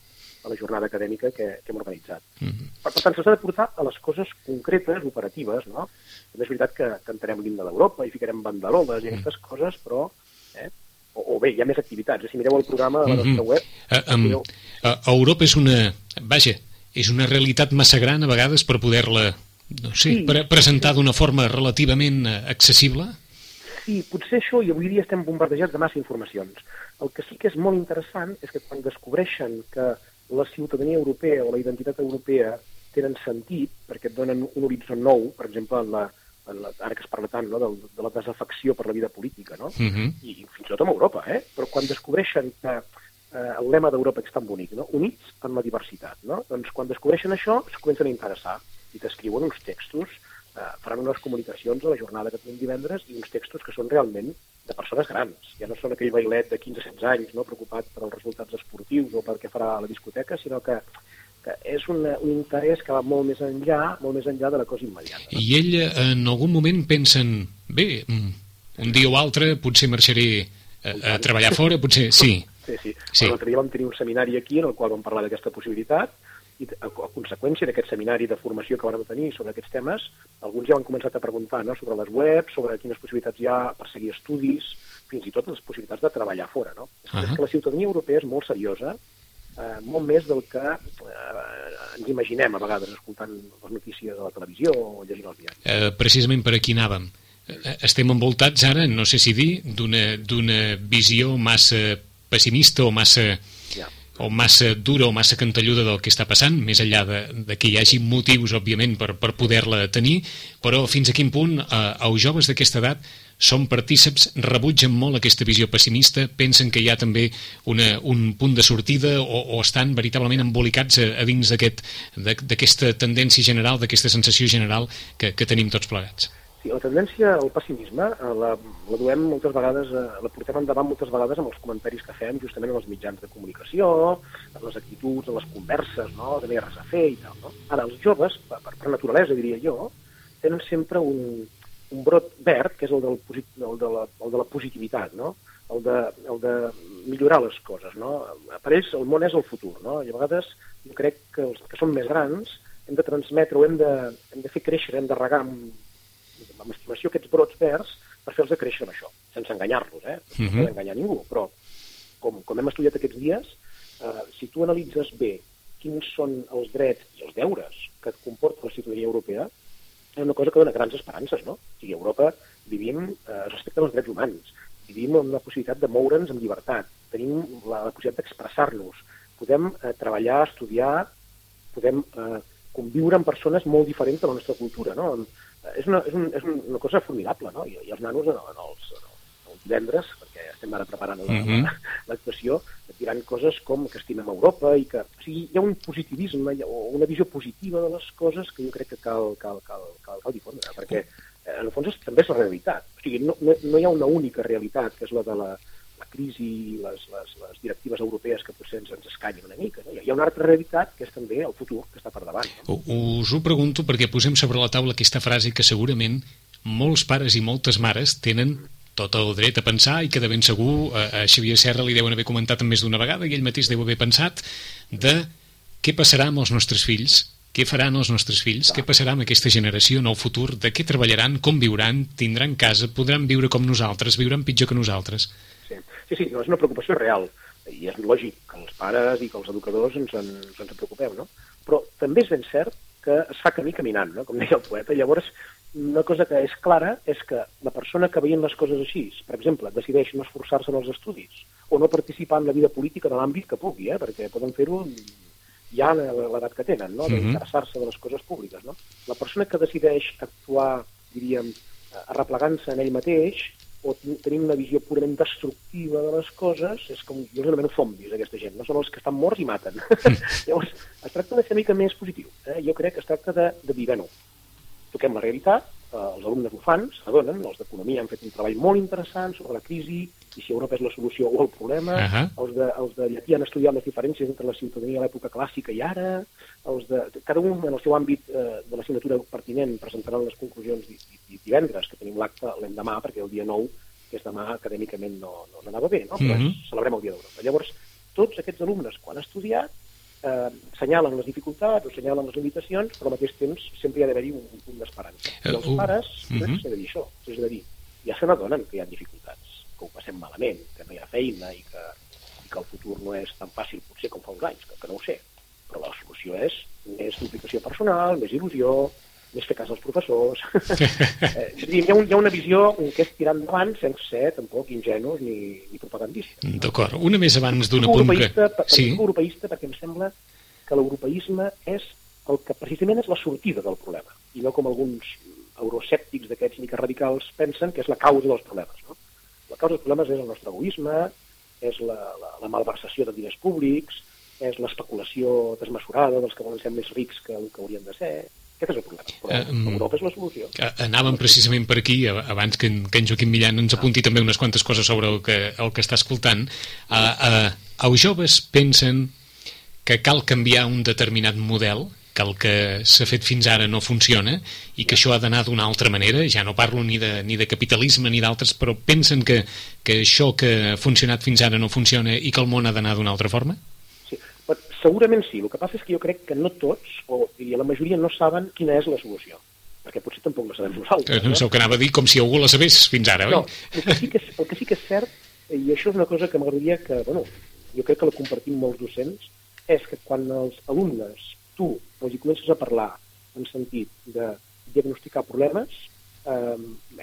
a la jornada acadèmica que, que hem organitzat. Mm -hmm. per, per tant, se'ls ha de portar a les coses concretes, operatives, no? També és veritat que cantarem l'himne d'Europa i ficarem banderoles i mm -hmm. aquestes coses, però... Eh? O, o bé, hi ha més activitats. Si mireu el programa a la nostra web... Uh, um, mireu... uh, Europa és una... Vaja, és una realitat massa gran a vegades per poder-la no sé, sí, pre presentar d'una forma relativament eh, accessible? Sí, potser això, i avui dia estem bombardejats de massa informacions. El que sí que és molt interessant és que quan descobreixen que la ciutadania europea o la identitat europea tenen sentit perquè et donen un horitzó nou, per exemple, en la, en la, ara que es parla tant no, de, de la desafecció per la vida política, no? Uh mhm. -huh. I, I fins i tot amb Europa, eh? Però quan descobreixen que eh, el lema d'Europa és tan bonic, no? units en la diversitat, no? Doncs quan descobreixen això es comencen a interessar i t'escriuen uns textos, eh, faran unes comunicacions a la jornada que tenim divendres i uns textos que són realment de persones grans. Ja no són aquell bailet de 15-16 anys no, preocupat per els resultats esportius o per què farà a la discoteca, sinó que, que és un, un interès que va molt més enllà, molt més enllà de la cosa immediata. No? I ell en algun moment pensen, bé, mm, un dia o altre potser marxaré a, a treballar fora, potser, sí. Sí, sí. sí. L'altre dia vam tenir un seminari aquí en el qual vam parlar d'aquesta possibilitat i a, a conseqüència d'aquest seminari de formació que vam tenir sobre aquests temes, alguns ja han començat a preguntar no? sobre les webs, sobre quines possibilitats hi ha per seguir estudis, fins i tot les possibilitats de treballar fora. No? Uh -huh. És que la ciutadania europea és molt seriosa, eh, molt més del que eh, ens imaginem a vegades escoltant les notícies de la televisió o llegint els diaris. Eh, precisament per aquí anàvem. Eh, estem envoltats ara, no sé si dir, d'una visió massa pessimista o massa... O massa dura o massa cantelluda del que està passant, més enllà de, de que hi hagi motius, òbviament, per, per poder-la tenir, però fins a quin punt eh, els joves d'aquesta edat són partíceps, rebutgen molt aquesta visió pessimista, pensen que hi ha també una, un punt de sortida o, o estan veritablement embolicats a, a dins d'aquesta tendència general, d'aquesta sensació general que, que tenim tots plegats. Sí, la tendència al pessimisme eh, la, la duem moltes vegades, eh, la portem endavant moltes vegades amb els comentaris que fem justament en els mitjans de comunicació, en les actituds, en les converses, no? de res a fer i tal. No? Ara, els joves, per, per naturalesa, diria jo, tenen sempre un, un brot verd, que és el, del, el, de, la, el de la positivitat, no? el, de, el de millorar les coses. No? Per ells el món és el futur, no? i a vegades jo crec que els que són més grans hem de transmetre o hem de, hem de fer créixer, hem de regar amb, amb estimació aquests brots verds per fer-los créixer amb això, sense enganyar-los, eh? No uh -huh. enganyar ningú, però com, com hem estudiat aquests dies, eh, si tu analitzes bé quins són els drets i els deures que comporta la ciutadania europea, és una cosa que dona grans esperances, no? O sigui, a Europa vivim eh, respecte als drets humans, vivim amb la possibilitat de moure'ns amb llibertat, tenim la, la possibilitat d'expressar-nos, podem eh, treballar, estudiar, podem eh, conviure amb persones molt diferents de la nostra cultura, no? És una, és, un, és una cosa formidable, no? I, i els nanos en, en, els, en els divendres, perquè estem ara preparant mhm. l'actuació, uh -huh. diran coses com que estimem Europa i que... O sigui, hi ha un positivisme o una visió positiva de les coses que jo crec que cal, cal, cal, cal, cal difondre, perquè eh, en el fons és, també és la realitat. O sigui, no, no, no hi ha una única realitat, que és la de la crisi i les, les, les directives europees que potser ens, ens escanyen una mica. No? Hi ha una altra realitat que és també el futur que està per davant. No? Us ho pregunto perquè posem sobre la taula aquesta frase que segurament molts pares i moltes mares tenen tot el dret a pensar i que de ben segur a, a Xavier Serra li deuen haver comentat més d'una vegada i ell mateix deu haver pensat de què passarà amb els nostres fills què faran els nostres fills? Què passarà amb aquesta generació en el futur? De què treballaran? Com viuran? Tindran casa? Podran viure com nosaltres? Viuran pitjor que nosaltres? Sí, sí, no, és una preocupació real i és lògic que els pares i que els educadors ens en, ens en preocupeu, no? Però també és ben cert que es fa camí caminant, no? com deia el poeta. Llavors, una cosa que és clara és que la persona que veient les coses així, per exemple, decideix no esforçar-se en els estudis o no participar en la vida política de l'àmbit que pugui, eh? perquè poden fer-ho ja a l'edat que tenen, no? Mhm. d'interessar-se de les coses públiques. No? La persona que decideix actuar, diríem, arreplegant-se en ell mateix, o tenim una visió purament destructiva de les coses, és com, jo els anomeno zombis, aquesta gent, no són els que estan morts i maten. Llavors, es tracta de ser una mica més positiu. Eh? Jo crec que es tracta de, de viure-no. Toquem la realitat, eh, els alumnes ho fan, s'adonen, els d'Economia han fet un treball molt interessant sobre la crisi, i si Europa és la solució o el problema, uh -huh. els, de, els de llatí han estudiat les diferències entre la ciutadania a l'època clàssica i ara, els de, cada un en el seu àmbit eh, de l'assignatura pertinent presentaran les conclusions divendres, que tenim l'acte l'endemà, perquè el dia 9, que és demà, acadèmicament no, no, no anava bé, no? però uh -huh. celebrem el dia d'Europa. Llavors, tots aquests alumnes, quan han estudiat, eh, senyalen les dificultats o senyalen les limitacions, però al mateix temps sempre hi ha d'haver-hi un, un punt d'esperança. I els uh, pares, uh -huh. s'ha de dir això, és a dir, ja se n'adonen que hi ha dificultats que ho passem malament, que no hi ha feina i que, i que el futur no és tan fàcil potser com fa uns anys, que, que no ho sé. Però la solució és més implicació personal, més il·lusió, més fer cas als professors. eh, hi, ha un, hi ha una visió que és tirar endavant sense ser tampoc ingenus ni, ni propagandista. D'acord. Una més abans d'una punt que... Per, sí. europeista perquè em sembla que l'europeisme és el que precisament és la sortida del problema i no com alguns euroscèptics d'aquests mica radicals pensen que és la causa dels problemes. No? La causa dels problemes és el nostre egoisme, és la, la, la malversació de diners públics, és l'especulació desmesurada dels que volen ser més rics que el que haurien de ser. Aquest és el problema. Però uh, Europa és la solució. Anàvem precisament per aquí, abans que en, que en Joaquim Millan ens apunti ah. també unes quantes coses sobre el que, el que està escoltant. Uh, uh, els joves pensen que cal canviar un determinat model que el que s'ha fet fins ara no funciona i que això ha d'anar d'una altra manera, ja no parlo ni de, ni de capitalisme ni d'altres, però pensen que, que això que ha funcionat fins ara no funciona i que el món ha d'anar d'una altra forma? Sí, segurament sí. El que passa és que jo crec que no tots, o diria la majoria, no saben quina és la solució perquè potser tampoc la sabem nosaltres. Eh, no, no sé que anava a dir com si algú la sabés fins ara, oi? No, el que sí que és, el que, sí que és cert, i això és una cosa que m'agradaria que, bueno, jo crec que la compartim molts docents, és que quan els alumnes tu els hi comences a parlar en sentit de diagnosticar problemes, eh,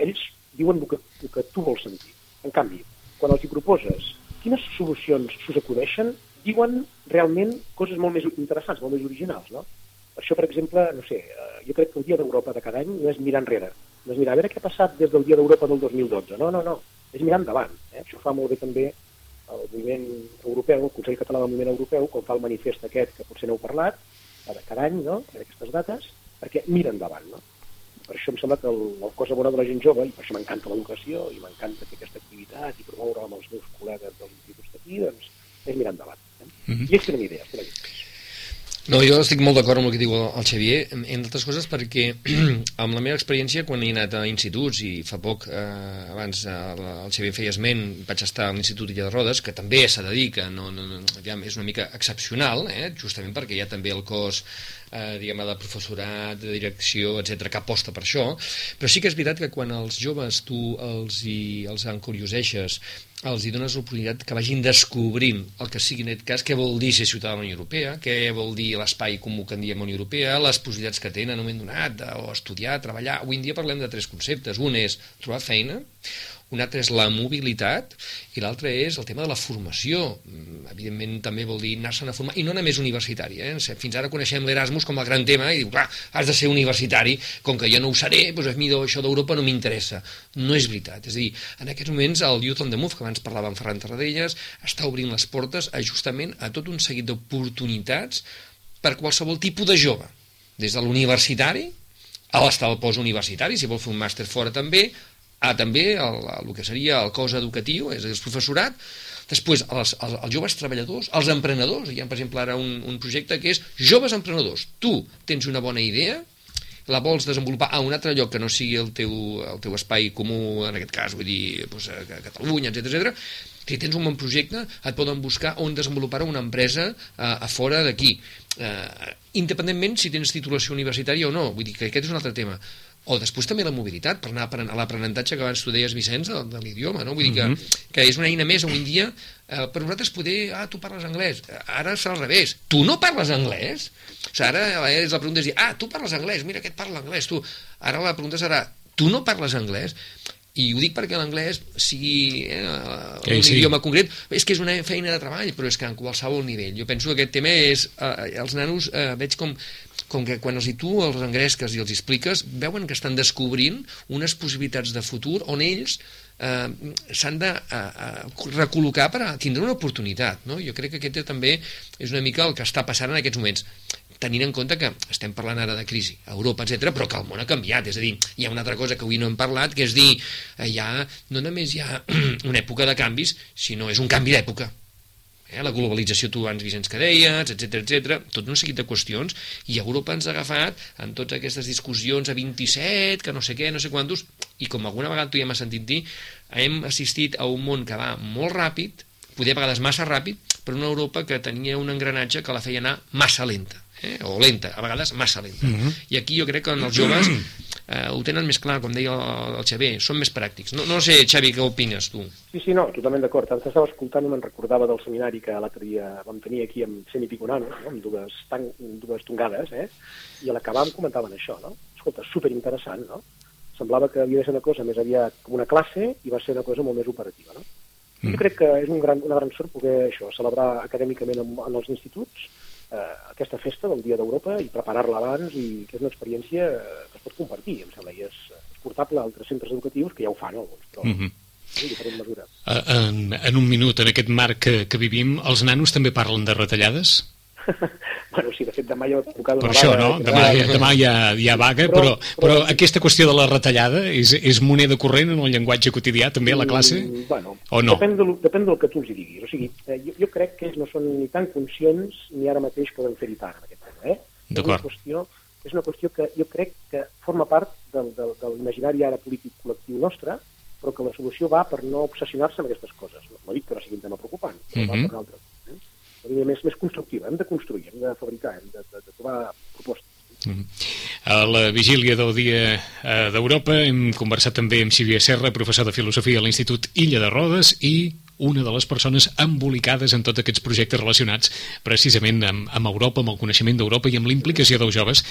ells diuen el que, el que tu vols sentir. En canvi, quan els hi proposes quines solucions s'us acudeixen, diuen realment coses molt més interessants, molt més originals, no? Per això, per exemple, no sé, eh, jo crec que el Dia d'Europa de cada any no és mirar enrere, no és mirar a veure què ha passat des del Dia d'Europa del 2012, no, no, no, és mirar endavant. Eh? Això fa molt bé també el moviment europeu, el Consell Català del Moviment Europeu, com fa el manifest aquest, que potser n'heu parlat, de cada any, no?, en aquestes dates, perquè mira endavant, no? Per això em sembla que el, el cosa bona de la gent jove, i per això m'encanta l'educació, i m'encanta fer aquesta activitat i promoure amb els meus col·legues dels instituts d'aquí, doncs és mirar endavant. Eh? Mm -hmm. I és una idea, és no, jo estic molt d'acord amb el que diu el Xavier, entre altres coses perquè amb la meva experiència quan he anat a instituts i fa poc, eh, abans eh, el Xavier feia esment, vaig estar a l'Institut Illa de Rodes, que també s'ha de dir que no, no, no, aviam, és una mica excepcional, eh, justament perquè hi ha també el cos eh, diguem de professorat, de direcció, etc que aposta per això, però sí que és veritat que quan els joves tu els, hi, els encurioseixes els hi dones l'oportunitat que vagin descobrint el que sigui en aquest cas, què vol dir ser ciutadà de la Unió Europea, què vol dir l'espai comú que en diem Unió Europea, les possibilitats que tenen en un moment donat, o estudiar, treballar. Avui en dia parlem de tres conceptes. Un és trobar feina, un altre és la mobilitat i l'altre és el tema de la formació. Mm, evidentment també vol dir anar-se'n a formar, i no només universitari. Eh? Fins ara coneixem l'Erasmus com el gran tema i diu, clar, has de ser universitari, com que jo no ho seré, doncs mi això d'Europa no m'interessa. No és veritat. És a dir, en aquests moments el Youth on the Move, que abans parlava amb Ferran Tarradellas, està obrint les portes a justament a tot un seguit d'oportunitats per qualsevol tipus de jove, des de l'universitari a l'estat postuniversitari, si vol fer un màster fora també, a també el, el que seria el cos educatiu, és el professorat, després els, els, els joves treballadors, els emprenedors, hi ha per exemple ara un, un projecte que és joves emprenedors, tu tens una bona idea, la vols desenvolupar a un altre lloc que no sigui el teu, el teu espai comú, en aquest cas, vull dir, doncs, a Catalunya, etc etc. si tens un bon projecte, et poden buscar on desenvolupar una empresa a, a fora d'aquí. Eh, independentment si tens titulació universitària o no, vull dir que aquest és un altre tema o després també la mobilitat, per anar a l'aprenentatge que abans tu deies, Vicenç, de, de l'idioma, no? Vull dir que, mhm. -huh. que és una eina més avui en dia, eh, per nosaltres poder, ah, tu parles anglès, ara és al revés, tu no parles anglès? O sigui, ara és la pregunta és dir, ah, tu parles anglès, mira aquest parla anglès, tu. Ara la pregunta serà, tu no parles anglès? I ho dic perquè l'anglès sigui eh, un sí. idioma concret, és que és una feina de treball, però és que en qualsevol nivell. Jo penso que aquest tema és, eh, els nanos eh, veig com com que quan els hi tu els engresques i els expliques, veuen que estan descobrint unes possibilitats de futur on ells eh, s'han de eh, eh, recol·locar per a tindre una oportunitat. No? Jo crec que aquest també és una mica el que està passant en aquests moments tenint en compte que estem parlant ara de crisi a Europa, etc, però que el món ha canviat. És a dir, hi ha una altra cosa que avui no hem parlat que és dir, eh, ja, no només hi ha una època de canvis sinó és un canvi d'època. Eh, la globalització, tu abans, Vicenç, que deies, etc etc, tot un seguit de qüestions, i Europa ens ha agafat en totes aquestes discussions a 27, que no sé què, no sé quantos, i com alguna vegada tu ja m'has sentit dir, hem assistit a un món que va molt ràpid, poder a vegades massa ràpid, però una Europa que tenia un engranatge que la feia anar massa lenta, eh? o lenta, a vegades massa lenta. Mm -hmm. I aquí jo crec que en els joves eh, ho tenen més clar, com deia el, el Xavier, són més pràctics. No, no sé, Xavi, què opines tu? Sí, sí, no, totalment d'acord. Ara estava escoltant i me'n recordava del seminari que l'altre dia vam tenir aquí amb Semi Piconano, no? amb dues, tan, dues tongades, eh? i a l'acabar em comentaven això, no? Escolta, superinteressant, no? Semblava que havia de ser una cosa més aviat com una classe i va ser una cosa molt més operativa, no? Mm. Jo crec que és un gran, una gran sort poder això, celebrar acadèmicament en, en els instituts eh, aquesta festa del Dia d'Europa i preparar-la abans i que és una experiència que es pot compartir, em sembla, i és, és portable a altres centres educatius que ja ho fan alguns, però mm -hmm. en, en un minut, en aquest marc que, que vivim, els nanos també parlen de retallades? bueno, sí, de fet demà hi ha tocada una això, vaga. no? Demà, hi, demà hi, ha, hi ha vaga, però, però, però, però aquesta qüestió de la retallada és, és moneda corrent en el llenguatge quotidià també a la classe? Mm, bueno, o no? Depèn, de, depèn del que tu els diguis. O sigui, eh, jo, jo crec que ells no són ni tan conscients ni ara mateix poden fer-hi tant en aquest tema. Eh? És una, qüestió, és una qüestió que jo crec que forma part del, del, de l'imaginari ara polític col·lectiu nostre, però que la solució va per no obsessionar-se amb aquestes coses. No, no dic que no sigui un tema preocupant, però mm -hmm. va mhm. per un línia més, més constructiva. Hem de construir, hem de fabricar, hem de, de, de trobar propostes. Mm. A la vigília del Dia eh, d'Europa hem conversat també amb Xavier Serra, professor de Filosofia a l'Institut Illa de Rodes i una de les persones embolicades en tots aquests projectes relacionats precisament amb, amb Europa, amb el coneixement d'Europa i amb l'implicació dels joves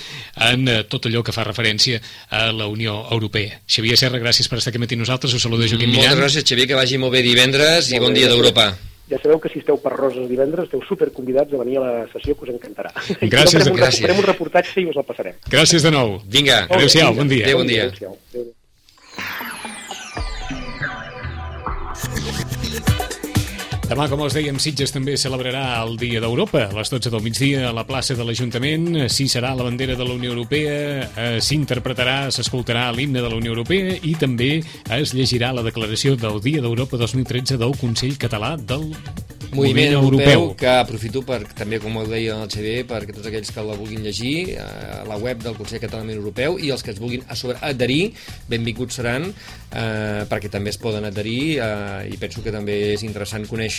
en eh, tot allò que fa referència a la Unió Europea. Xavier Serra, gràcies per estar aquí amb nosaltres. Us saluda Joaquim Millan. Moltes gràcies, Xavier, que vagi molt bé divendres i bon dia d'Europa. Ja sabeu que si esteu per Roses divendres esteu super convidats a venir a la sessió que us encantarà. Gràcies. farem un, gràcies. farem un reportatge i us el passarem. Gràcies de nou. Vinga, Adéu-siau, bon dia. Adéu, bon dia. Adéu-siau. Adéu. Demà, com els dèiem, Sitges també celebrarà el Dia d'Europa. A les 12 del migdia a la plaça de l'Ajuntament s'hi serà la bandera de la Unió Europea, eh, s'interpretarà, s'escoltarà l'himne de la Unió Europea i també es llegirà la declaració del Dia d'Europa 2013 del Consell Català del Moviment Europeu, que aprofito per, també, com ho deia el Xavier, perquè tots aquells que la vulguin llegir, a la web del Consell Català del Moviment Europeu, i els que es vulguin a sobre adherir, benvinguts seran, eh, perquè també es poden adherir, eh, i penso que també és interessant conèixer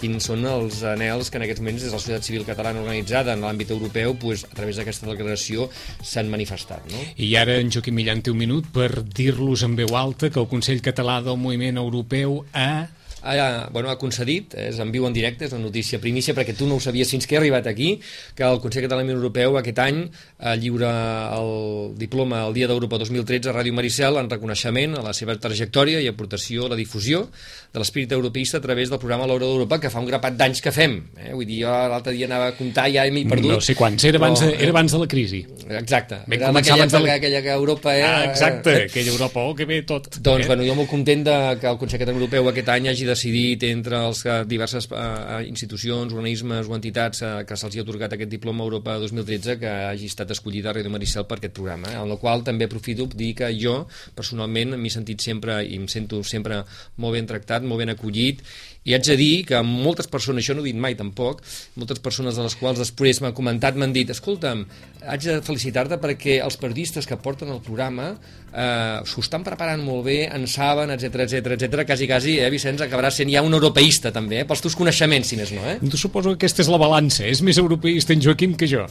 quins són els anels que en aquests moments des de la societat civil catalana organitzada en l'àmbit europeu, pues, a través d'aquesta declaració s'han manifestat. No? I ara en Joaquim Millan té un minut per dir-los en veu alta que el Consell Català del Moviment Europeu ha ha, bueno, ha concedit, és en viu en directe, és una notícia primícia, perquè tu no ho sabies fins que he arribat aquí, que el Consell Català de la Unió Europeu aquest any eh, lliura el diploma el Dia d'Europa 2013 a Ràdio Maricel en reconeixement a la seva trajectòria i aportació a la difusió de l'espírit europeista a través del programa L'Hora d'Europa, que fa un grapat d'anys que fem. Eh? Vull dir, jo l'altre dia anava a comptar, ja m'he perdut. No sé quants, era abans, de, era abans de la crisi. Exacte, Vam era aquella, abans de la- aquella que Europa... Eh, Ah, exacte, aquella Europa, oh, que bé tot. Doncs, eh? bueno, jo molt content de que el Consell Europeu aquest any hagi decidit entre els que diverses eh, institucions, organismes o entitats eh, que se'ls ha atorgat aquest diploma Europa 2013 que hagi estat escollida a Ràdio Maricel per aquest programa, eh, en el qual també aprofito dir que jo, personalment, m'he sentit sempre i em sento sempre molt ben tractat, molt ben acollit i haig de dir que moltes persones, això no ho he dit mai tampoc, moltes persones de les quals després m'han comentat m'han dit, escolta'm, haig de felicitar-te perquè els periodistes que porten el programa eh, s'ho estan preparant molt bé, en saben, etc etc etc. quasi, quasi, eh, Vicenç, acabarà sent ja un europeista també, eh, pels teus coneixements, si més no, eh? Tu suposo que aquesta és la balança. És més europeista en Joaquim que jo.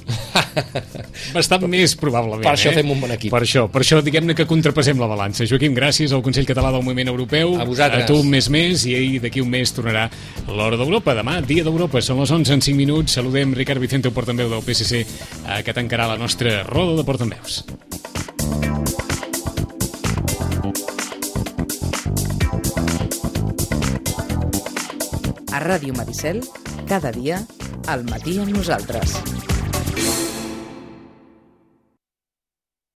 Bastant més, probablement. Per això eh? fem un bon equip. Per això, per això diguem-ne que contrapesem la balança. Joaquim, gràcies al Consell Català del Moviment Europeu. A vosaltres. A tu un mes més i ahir d'aquí un mes tornarà l'Hora d'Europa. Demà, Dia d'Europa, són les 11 en 5 minuts. Saludem Ricard Vicente, portaveu del PSC, eh, que tancarà la nostra roda de portaveus. A Ràdio Maricel, cada dia, al matí amb nosaltres.